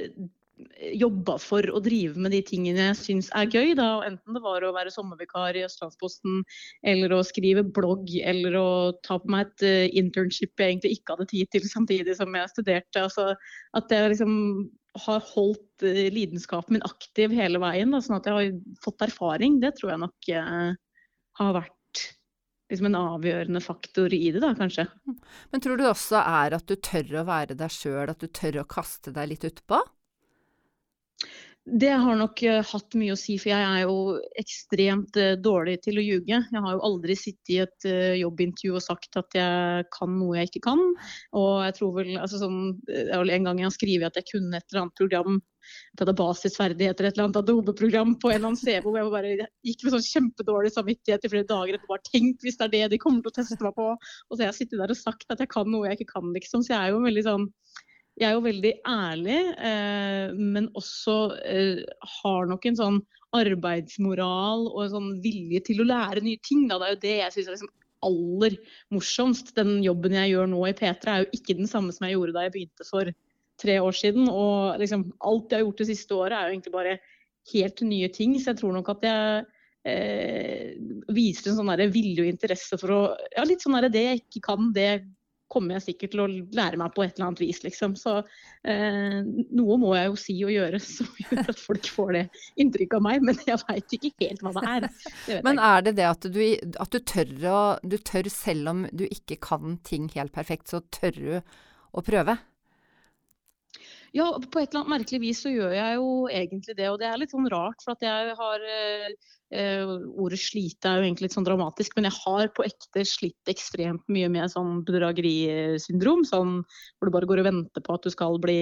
jobba for å drive med de tingene jeg syns er gøy. Da. Enten det var å være sommervikar i Østlandsposten, eller å skrive blogg, eller å ta på meg et uh, internship jeg egentlig ikke hadde tid til samtidig som jeg studerte. Altså, at jeg liksom har holdt uh, lidenskapen min aktiv hele veien, da, sånn at jeg har fått erfaring, det tror jeg nok eh, har vært liksom en avgjørende faktor i det, da, kanskje. Men tror du også er at du tør å være deg sjøl, at du tør å kaste deg litt utpå? Det har nok uh, hatt mye å si, for jeg er jo ekstremt uh, dårlig til å ljuge. Jeg har jo aldri sittet i et uh, jobbintervju og sagt at jeg kan noe jeg ikke kan. Og jeg tror vel, altså sånn, En gang jeg har skrevet at jeg kunne et eller annet program, at jeg hadde basisferdigheter, et eller annet Adobe-program på en eller annen CV, hvor jeg bare gikk med sånn kjempedårlig samvittighet i flere dager etter Bare tenkt hvis det er det de kommer til å teste meg på. Og så har jeg sittet der og sagt at jeg kan noe jeg ikke kan, liksom. Så jeg er jo veldig sånn jeg er jo veldig ærlig, eh, men også eh, har nok en sånn arbeidsmoral og en sånn vilje til å lære nye ting. Da. Det er jo det jeg syns er liksom aller morsomst. Den jobben jeg gjør nå i P3 er jo ikke den samme som jeg gjorde da jeg begynte for tre år siden. Og liksom, alt jeg har gjort det siste året er jo egentlig bare helt nye ting. Så jeg tror nok at jeg eh, viser en sånn vilje og interesse for å Ja, litt sånn der, det jeg ikke kan, det kommer jeg sikkert til å lære meg på et eller annet vis, liksom. Så eh, noe må jeg jo si og gjøre som gjør at folk får det inntrykket av meg, men jeg veit ikke helt hva det er. Det men er det det at du, at du tør å Du tør selv om du ikke kan ting helt perfekt, så tør du å prøve? Ja, på et eller annet merkelig vis så gjør jeg jo egentlig det. Og det er litt sånn rart, for at jeg har eh, eh, Ordet slite er jo egentlig litt sånn dramatisk, men jeg har på ekte slitt ekstremt mye med sånn bedragerisyndrom. Sånn hvor du bare går og venter på at du skal bli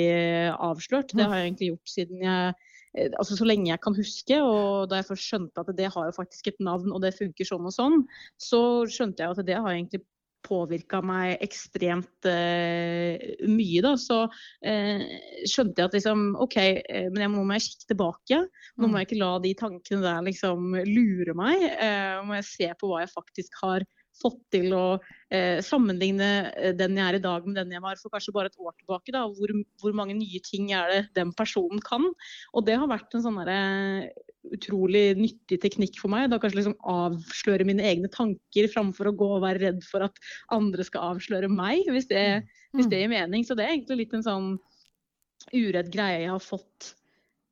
avslørt. Det har jeg egentlig gjort siden jeg eh, altså så lenge jeg kan huske. Og da jeg først skjønte at det har jo faktisk et navn, og det funker sånn og sånn, så skjønte jeg at det har egentlig påvirka meg ekstremt uh, mye. Da. Så uh, skjønte jeg at liksom, OK, uh, men jeg må, må jeg kikke tilbake. Nå må mm. jeg ikke la de tankene der liksom lure meg. Nå må jeg se på hva jeg faktisk har fått til å eh, sammenligne eh, den jeg er i dag med den jeg var for kanskje bare et år tilbake. Da. Hvor, hvor mange nye ting er det den personen kan? Og det har vært en sånn utrolig nyttig teknikk for meg. Da kanskje liksom avsløre mine egne tanker framfor å gå og være redd for at andre skal avsløre meg, hvis det, mm. hvis det gir mening. Så det er egentlig litt en sånn uredd greie jeg har fått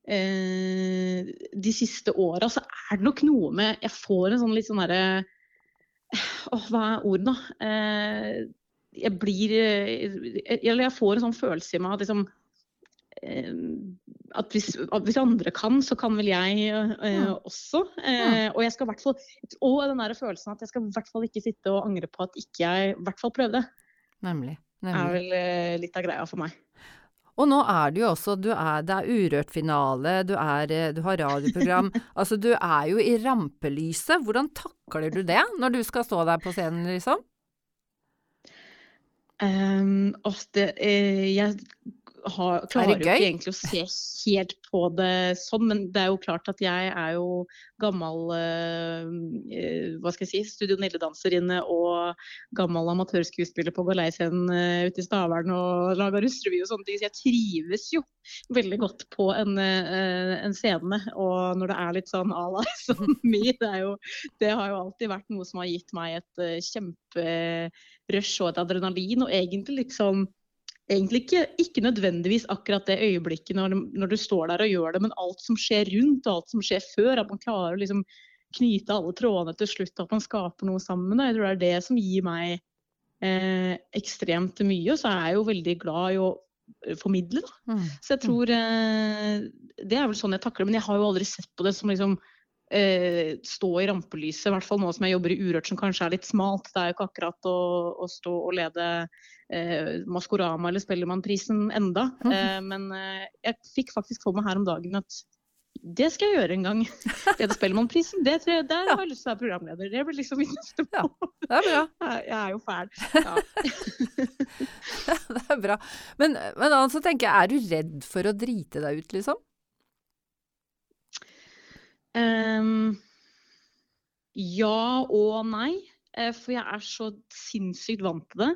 eh, de siste åra. Så er det nok noe med Jeg får en sånn litt sånn derre Åh, hva er ordet, da? Eh, jeg blir eh, Eller jeg får en sånn følelse i meg at liksom eh, at hvis, at hvis, andre kan, så kan vel jeg eh, også. Eh, og jeg skal i hvert fall Og den der følelsen at jeg skal i hvert fall ikke sitte og angre på at ikke jeg i hvert fall prøvde. Nemlig. nemlig. er vel eh, litt av greia for meg. Og nå er det jo også du er, Det er Urørt-finale, du, du, har radioprogram. altså du er jo i rampelyset. Hvordan takler du det når du skal stå der på scenen, liksom? Um, ofte, eh, jeg har, klarer jo ikke egentlig å se helt på det sånn, men det er jo klart at jeg er jo gammel uh, hva skal jeg si, Studio Nille-danserinne og gammel amatørskuespiller på Galeiscenen uh, ute i Stavern og laga russrevy og sånne ting. Så jeg trives jo veldig godt på en, uh, en scene. Og når det er litt sånn à la som me, det, jo, det har jo alltid vært noe som har gitt meg et uh, kjemperush og et adrenalin, og egentlig liksom egentlig ikke, ikke, nødvendigvis akkurat det øyeblikket når, når, du står der og gjør det, men alt som skjer rundt og alt som skjer før. At man klarer å liksom knyte alle trådene til slutt, at man skaper noe sammen. Jeg tror det er det som gir meg eh, ekstremt mye. Og så er jeg jo veldig glad i å formidle, da. Mm. Så jeg tror eh, Det er vel sånn jeg takler det. Men jeg har jo aldri sett på det som liksom eh, stå i rampelyset, i hvert fall nå som jeg jobber i Urørt, som kanskje er litt smalt. Det er jo ikke akkurat å, å stå og lede eh, Maskorama eller Spellemannprisen enda. Mm. Eh, men eh, jeg fikk faktisk for meg her om dagen at det skal jeg gjøre en gang. Lede Spellemannprisen. Der ja. har jeg lyst til å være programleder. Det blir liksom min neste mål. Ja, det er bra. Jeg, er jo fæl. Ja. det er bra. Men, men altså tenker jeg, er du redd for å drite deg ut, liksom? Ja og nei. Eh, for jeg er så sinnssykt vant til det.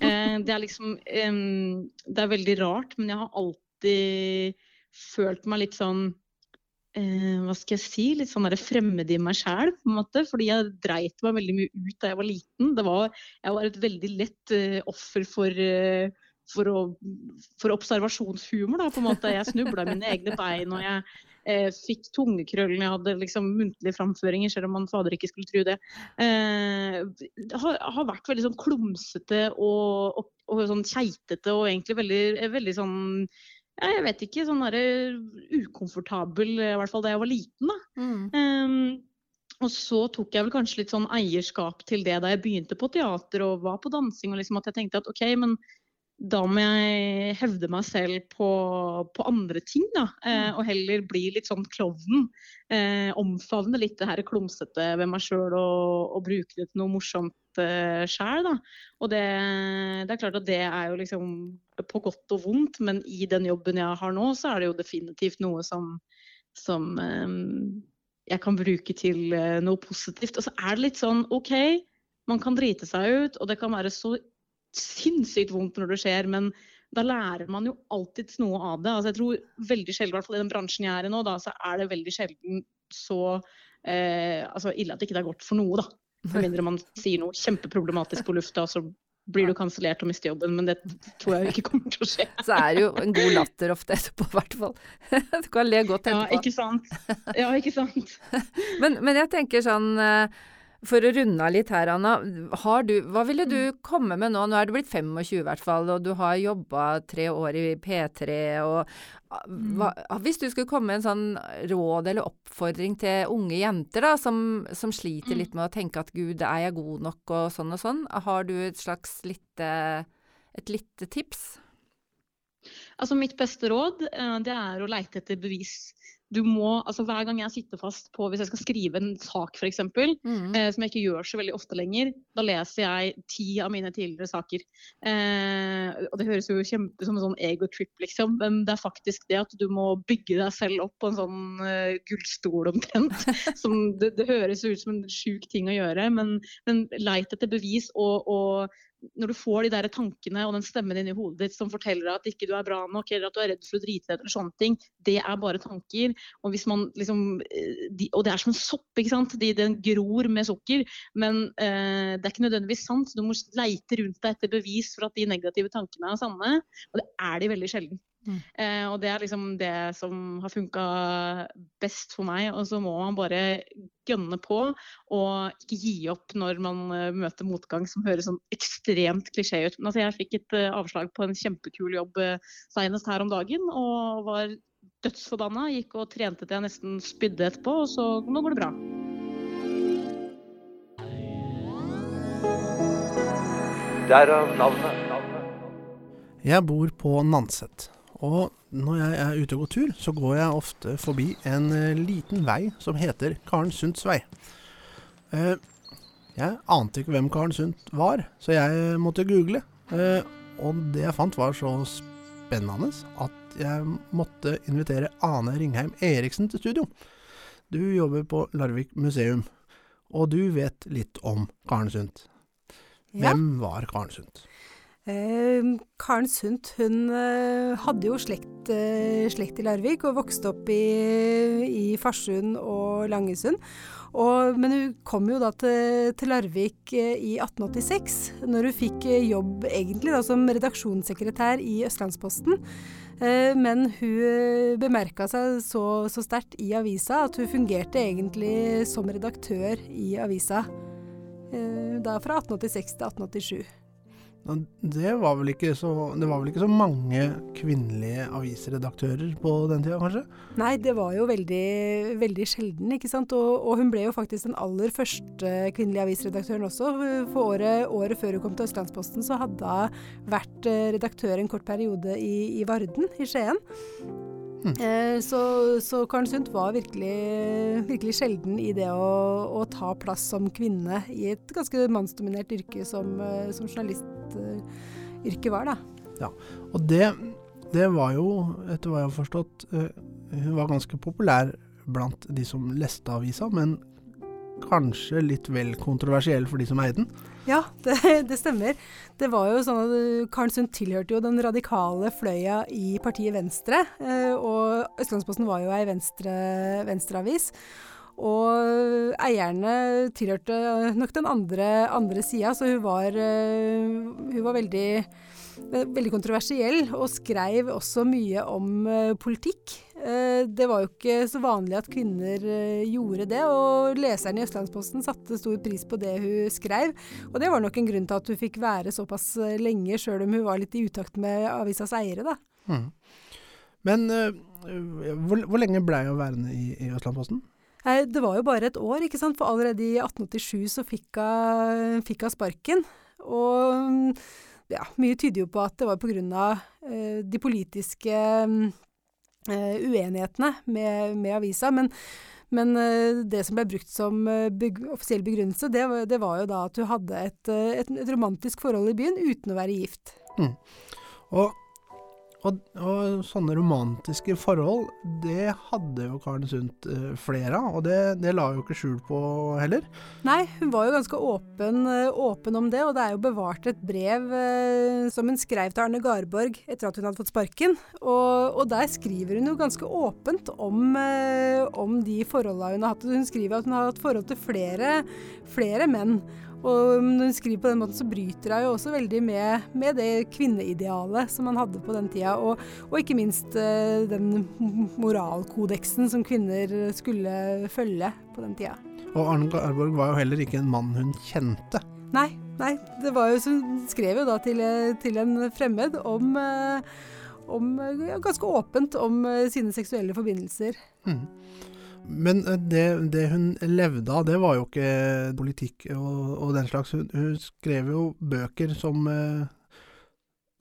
Uh, det er liksom Det er veldig rart, men jeg har alltid følt meg litt sånn uh, Hva skal jeg si? Litt sånn fremmed i meg sjæl, på en måte. Fordi jeg dreit meg veldig mye ut da jeg var liten. Var, jeg var et veldig lett offer for for, å, for, observasjonshumor, da, på en måte. Jeg snubla i mine egne bein, og jeg eh, fikk tungekrøllene, hadde liksom, muntlige framføringer, selv om man fader ikke skulle tro det. Eh, har, har, vært veldig sånn klumsete og, og, og sånn keitete og egentlig veldig, veldig sånn ja, jeg vet ikke, sånn der, ukomfortabel, i hvert fall da jeg var liten, da. Um, og så tok jeg vel kanskje litt sånn eierskap til det da jeg begynte på teater og var på dansing. og liksom At jeg tenkte at OK, men da må jeg hevde meg selv på, på andre ting, da. Eh, og heller bli litt sånn klovnen. Eh, omfavne litt det her klumsete ved meg sjøl og, og, bruke det til noe morsomt eh, sjæl, da. Og det, det, er klart at det er jo liksom på godt og vondt, men i den jobben jeg har nå, så er det jo definitivt noe som, som eh, jeg kan bruke til eh, noe positivt. Og så er det litt sånn OK, man kan drite seg ut, og det kan være så sinnssykt vondt når det skjer, men da lærer man jo alltid noe av det. Altså jeg tror veldig sjelden, i hvert fall i den bransjen jeg er i nå, da, så er det veldig sjelden så eh, altså ille at det ikke er godt for noe, da. Med mindre man sier noe kjempeproblematisk på lufta, så blir du kansellert og mister jobben, men det tror jeg ikke kommer til å skje. Så er det jo en god latter ofte etterpå, i hvert fall. Du kan le godt etterpå. Ja, ikke sant. Ja, ikke sant. men, men jeg tenker sånn eh, for å runde av litt her, Anna. Du, hva ville du mm. komme med nå? Nå er du blitt 25 i hvert fall, og du har jobba tre år i P3. og mm. hva, Hvis du skulle komme med en sånn råd eller oppfordring til unge jenter da, som, som sliter litt med å tenke at gud, er jeg god nok og sånn og sånn, har du et slags lite, et lite tips? Altså Mitt beste råd eh, det er å leite etter bevis du må, altså Hver gang jeg sitter fast på Hvis jeg skal skrive en sak, f.eks., mm. eh, som jeg ikke gjør så veldig ofte lenger, da leser jeg ti av mine tidligere saker. Eh, og Det høres jo kjempe som en sånn egotrip, liksom, men det er faktisk det at du må bygge deg selv opp på en sånn uh, gullstol omtrent. som det, det, høres ut som en sjuk ting å gjøre, men, men leit etter bevis og, og når du får de der tankene og den stemmen inni hodet ditt som forteller deg at ikke du er bra nok, eller at du er redd for å drite deg ut, eller sånne ting, det er bare tanker. Og, liksom, eh, de, og det er som en sopp, ikke sant. De, den gror med sukker. Men eh, det er ikke nødvendigvis sant. Du må leite rundt deg etter bevis for at de negative tankene er sanne. Og det er de veldig sjelden. Mm. Eh, og det er liksom det som har funka best for meg. Og så må man bare gønne på og ikke gi opp når man uh, møter motgang som høres sånn ekstremt klisjé ut. Men altså, jeg fikk et uh, avslag på en kjempekul jobb uh, senest her om dagen og var dødsforbanna. Gikk og trente til jeg nesten spydde etterpå, og så nå går det bra. Derav navnet. Jeg bor på Nanset. Og når jeg er ute og går tur, så går jeg ofte forbi en uh, liten vei som heter Karen Sundts vei. Uh, jeg ante ikke hvem Karen Sundt var, så jeg måtte google. Uh, og det jeg fant var så spennende at jeg måtte invitere Ane Ringheim Eriksen til studio. Du jobber på Larvik museum, og du vet litt om Karen Sundt. Hvem ja. var Karen Sundt? Eh, Karen Sundt hun eh, hadde jo slekt, eh, slekt, i Larvik og vokste opp i, i Farsund og Langesund. Og, men hun kom jo da til, til, Larvik eh, i 1886, når hun fikk jobb egentlig da, som redaksjonssekretær i Østlandsposten. Men hun bemerka seg så, så sterkt i avisa at hun fungerte egentlig som redaktør i avisa. Da fra 1886 til 1887. Det var, vel ikke så, var vel ikke så mange kvinnelige avisredaktører på den tida, kanskje? Nei, det var jo veldig, veldig sjelden, ikke sant. Og, og, hun ble jo faktisk den aller første kvinnelige avisredaktøren også. For året, året før hun kom til Østlandsposten, så hadde hun vært eh, redaktør en kort periode i, i Varden, i Skien. Mm. Eh, så, så Karen Sundt var virkelig, virkelig, sjelden i det å, å, ta plass som kvinne i et ganske mannsdominert yrke som, eh, som journalistyrket var, da. Ja, og det, det, var jo, etter hva jeg har forstått, uh, hun var ganske populær blant de som leste avisa, men kanskje litt vel kontroversiell for de som eide den. Ja, det, det, stemmer. Det var jo sånn at eh, Karen Sund tilhørte jo den radikale fløya i partiet Venstre. Eh, og Østlandsposten var jo ei venstre, venstreavis. Og eierne tilhørte nok den andre, andre sida, så hun var, eh, hun var veldig veldig kontroversiell, og skrev også mye om uh, politikk. Uh, det var jo ikke så vanlig at kvinner uh, gjorde det, og leseren i Østlandsposten satte stor pris på det hun skrev. Og det var nok en grunn til at hun fikk være såpass lenge, sjøl om hun var litt i utakt med avisas eiere, da. Mm. Men hvor, hvor, lenge blei hun værende i, i Østlandsposten? Det var jo bare et år, ikke sant. For allerede i 1887 så fikk hun sparken. Og ja, mye tyder jo på at det var pga. Uh, de politiske uh, uenighetene med, med avisa. Men, men uh, det som ble brukt som beg offisiell begrunnelse, det, det, var jo da at hun hadde et, et, et, romantisk forhold i byen uten å være gift. Mm. Og og, og, sånne romantiske forhold, det hadde jo Karen Sundt eh, flere av, og det, det, la hun jo ikke skjul på heller. Nei, hun var jo ganske åpen, eh, åpen, om det, og det er jo bevart et brev eh, som hun skrev til Arne Garborg etter at hun hadde fått sparken. Og, og der skriver hun jo ganske åpent om, om de forholdene hun har hatt. Hun skriver at hun har hatt forhold til flere, flere menn. Og når hun skriver på den måten, så bryter hun jo også veldig med, med det kvinneidealet som man hadde på den tida, og, og ikke minst uh, den moralkodeksen som kvinner skulle følge på den tida. Og Arne Garborg var jo heller ikke en mann hun kjente. Nei, nei. Det var jo, som hun skrev jo da til, til en fremmed om, uh, om ja, ganske åpent om sine seksuelle forbindelser. Mm. Men eh, det, det, hun levde av, det var jo ikke politikk og, og den slags. Hun, hun, skrev jo bøker som eh,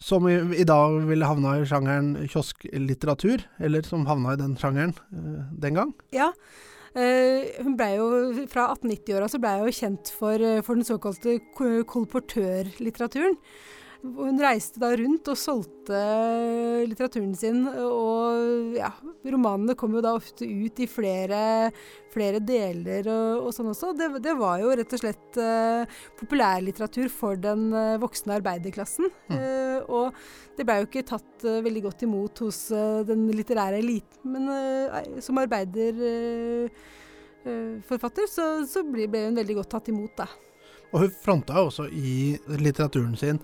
som i, i, dag ville havna i sjangeren kiosklitteratur, eller som havna i den sjangeren eh, den gang. Ja, Uh, hun ble jo, Fra 1890-åra så blei hun kjent for, for den såkalte kolportørlitteraturen. Hun reiste da rundt og solgte litteraturen sin, og ja, romanene kom jo da ofte ut i flere, flere deler og, og, sånn også. Det, det, var jo rett og slett uh, populærlitteratur for den uh, voksne arbeiderklassen. Mm. Uh, og det blei jo ikke tatt veldig godt imot hos den litterære eliten, men som arbeiderforfatter så, så ble hun veldig godt tatt imot, da. Og hun fronta også i litteraturen sin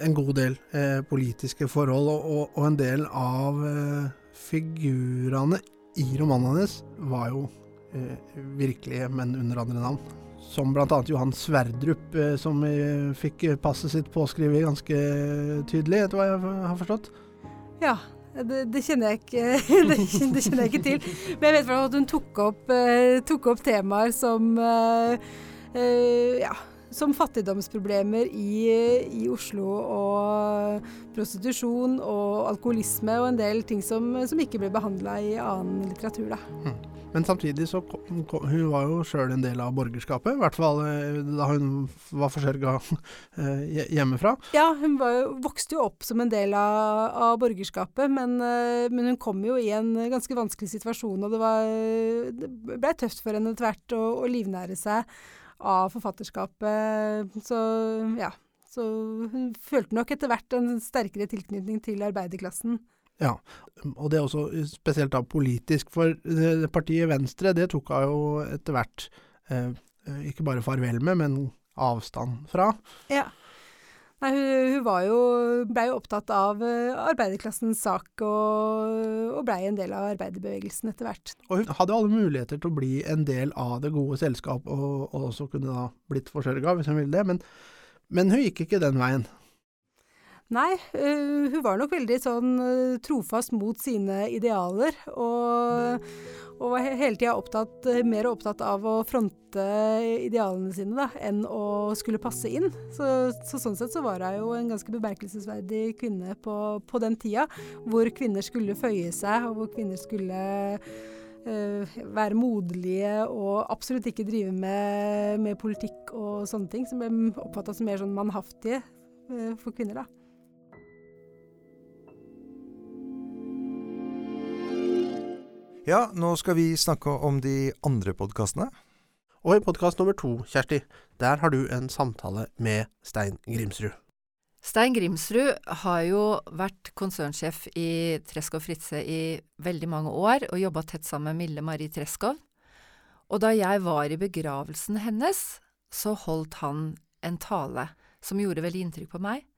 en god del eh, politiske forhold, og, og, og, en del av eh, figurene i romanen hennes var jo eh, virkelige, men under andre navn. Som bl.a. Johan Sverdrup, eh, som eh, fikk passet sitt påskrevet ganske tydelig, etter hva jeg har forstått. Ja, det, det, kjenner ikke, det, det, kjenner jeg ikke til. Men jeg vet at hun tok opp, tok opp temaer som ja, som fattigdomsproblemer i, i, Oslo og prostitusjon og alkoholisme og en del ting som, som ikke ble behandla i annen litteratur. Da. Hmm. Men samtidig så kom, kom, hun var jo sjøl en del av borgerskapet, i hvert fall eh, da hun var forsørga eh, hjemmefra. Ja, hun var, vokste jo opp som en del av, av borgerskapet, men, eh, men, hun kom jo i en ganske vanskelig situasjon, og det, var, det ble tøft for henne etter hvert å, å livnære seg av forfatterskapet. Så ja. Så hun følte nok etter hvert en sterkere tilknytning til arbeiderklassen. Ja, og det er også spesielt da politisk, for partiet Venstre det tok hun jo etter hvert eh, ikke bare farvel med, men avstand fra. Ja. Nei, hun, hun jo, blei jo opptatt av uh, arbeiderklassens sak, og, og blei en del av arbeiderbevegelsen etter hvert. Og hun hadde alle muligheter til å bli en del av det gode selskap, og, og også kunne da blitt forsørga hvis hun ville det, men, men hun gikk ikke den veien. Nei, uh, hun var nok veldig sånn uh, trofast mot sine idealer, og og var hele tida opptatt, mer opptatt av å fronte idealene sine da, enn å skulle passe inn. Så, så sånn sett så var hun jo en ganske bemerkelsesverdig kvinne på, på, den tida, hvor kvinner skulle føye seg, og hvor kvinner skulle være moderlige og absolutt ikke drive med, med, politikk og sånne ting, som ble oppfatta som mer sånn mannhaftige for kvinner, da. Ja, nå skal vi snakke om de andre podkastene. Og i podkast nummer to, Kjersti, der har du en samtale med Stein Grimsrud. Stein Grimsrud har jo vært konsernsjef i Treskov Fritze i veldig mange år, og jobba tett sammen med Mille Marie Treskov. Og da jeg var i begravelsen hennes, så holdt han en tale som gjorde veldig inntrykk på meg.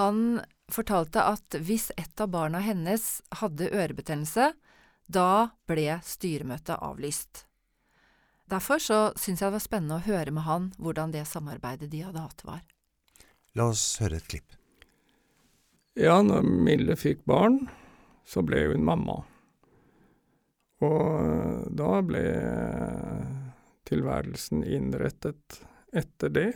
Han fortalte at hvis et av barna hennes hadde ørebetennelse, da ble styremøtet avlyst. Derfor så syns jeg det var spennende å høre med han hvordan det samarbeidet de hadde hatt, var. La oss høre et klipp. Ja, når Mille fikk barn, så ble hun mamma. Og da ble tilværelsen innrettet etter det.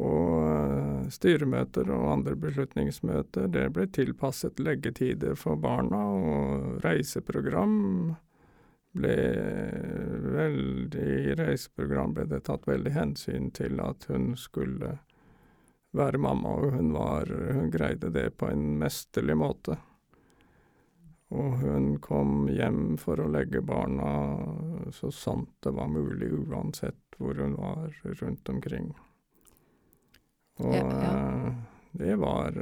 Og styremøter og andre beslutningsmøter, det ble tilpasset leggetider for barna, og reiseprogram ble veldig I reiseprogram ble det tatt veldig hensyn til at hun skulle være mamma, og hun var Hun greide det på en mesterlig måte. Og hun kom hjem for å legge barna så sant det var mulig, uansett hvor hun var rundt omkring. Og ja, ja. det var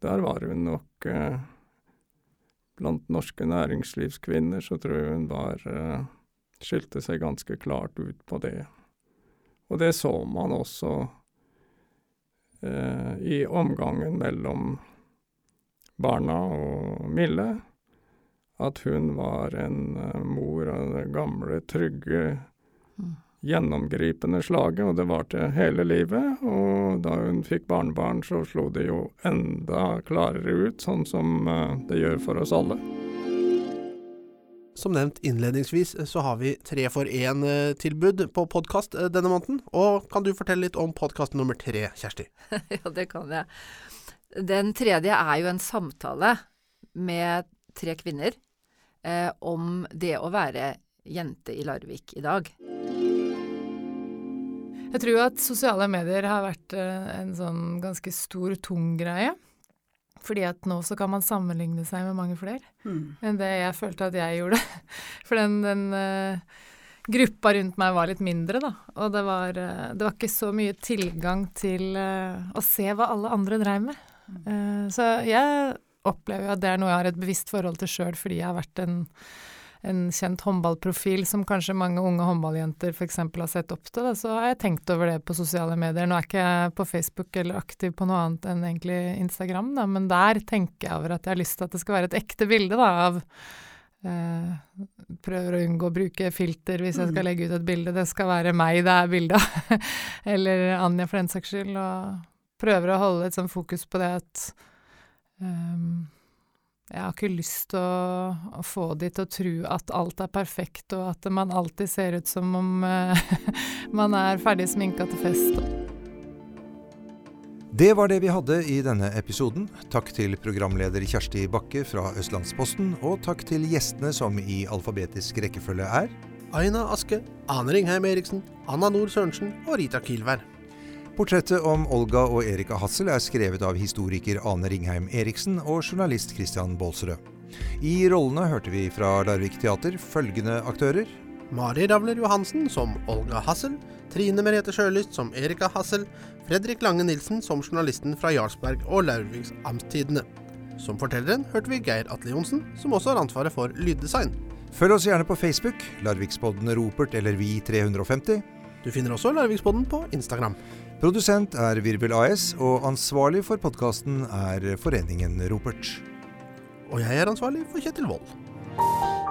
Der var hun nok Blant norske næringslivskvinner så tror jeg hun var skilte seg ganske klart ut på det. Og det så man også eh, i omgangen mellom barna og Mille. At hun var en mor av det gamle, trygge, mm. Gjennomgripende slaget, og det var til hele livet. Og da hun fikk barnebarn, så slo det jo enda klarere ut, sånn som uh, det gjør for oss alle. Som nevnt innledningsvis så har vi tre for én-tilbud på podkast denne måneden. Og kan du fortelle litt om podkast nummer tre, Kjersti? ja, det kan jeg. Den tredje er jo en samtale med tre kvinner eh, om det å være jente i Larvik i dag. Jeg tror at sosiale medier har vært eh, en sånn ganske stor, tung greie. Fordi at nå så kan man sammenligne seg med mange flere mm. enn det jeg følte at jeg gjorde. For den, den uh, gruppa rundt meg var litt mindre, da. Og det var, uh, det var ikke så mye tilgang til uh, å se hva alle andre dreiv med. så jeg opplever jo at det er noe jeg har et bevisst forhold til sjøl, fordi jeg har vært en en kjent håndballprofil som kanskje mange unge håndballjenter f.eks. har sett opp til, da, så har jeg tenkt over det på sosiale medier. Nå er ikke jeg på Facebook eller aktiv på noe annet enn egentlig Instagram, da, men der tenker jeg over at jeg har lyst til at det skal være et ekte bilde da, av Uh, Prøver å unngå å bruke filter hvis jeg skal mm. legge ut et bilde. Det skal være meg det er bilde av, eller Anja for den saks skyld. Og prøver å holde et sånn fokus på det at um, jeg har ikke lyst til å, å, få de til å tro at alt er perfekt, og at man alltid ser ut som om uh, man er ferdig sminka til fest. Det var det vi hadde i denne episoden. Takk til programleder Kjersti Bakke fra Østlandsposten, og takk til gjestene som i alfabetisk rekkefølge er Aina Aske, Ane Ringheim Eriksen, Anna Nord Sørensen og Rita Kilvær. Portrettet om Olga og Erika Hassel er skrevet av historiker Ane Ringheim Eriksen og journalist Christian Baalsrød. I rollene hørte vi fra Larvik Teater følgende aktører. Mari Ravler Johansen som Olga Hassel. Trine Merete Sjølyst som Erika Hassel. Fredrik Lange Nilsen som journalisten fra Jarlsberg og Larviks Amtstidene. Som fortelleren hørte vi Geir Atle Johnsen, som også har ansvaret for lyddesign. Følg oss gjerne på Facebook, Larviksbodden Ropert eller Vi350. Du finner også Larviksbodden på Instagram. Produsent er Virvel AS, og ansvarlig for podkasten er Foreningen Ropert. Og jeg er ansvarlig for Kjetil Wold.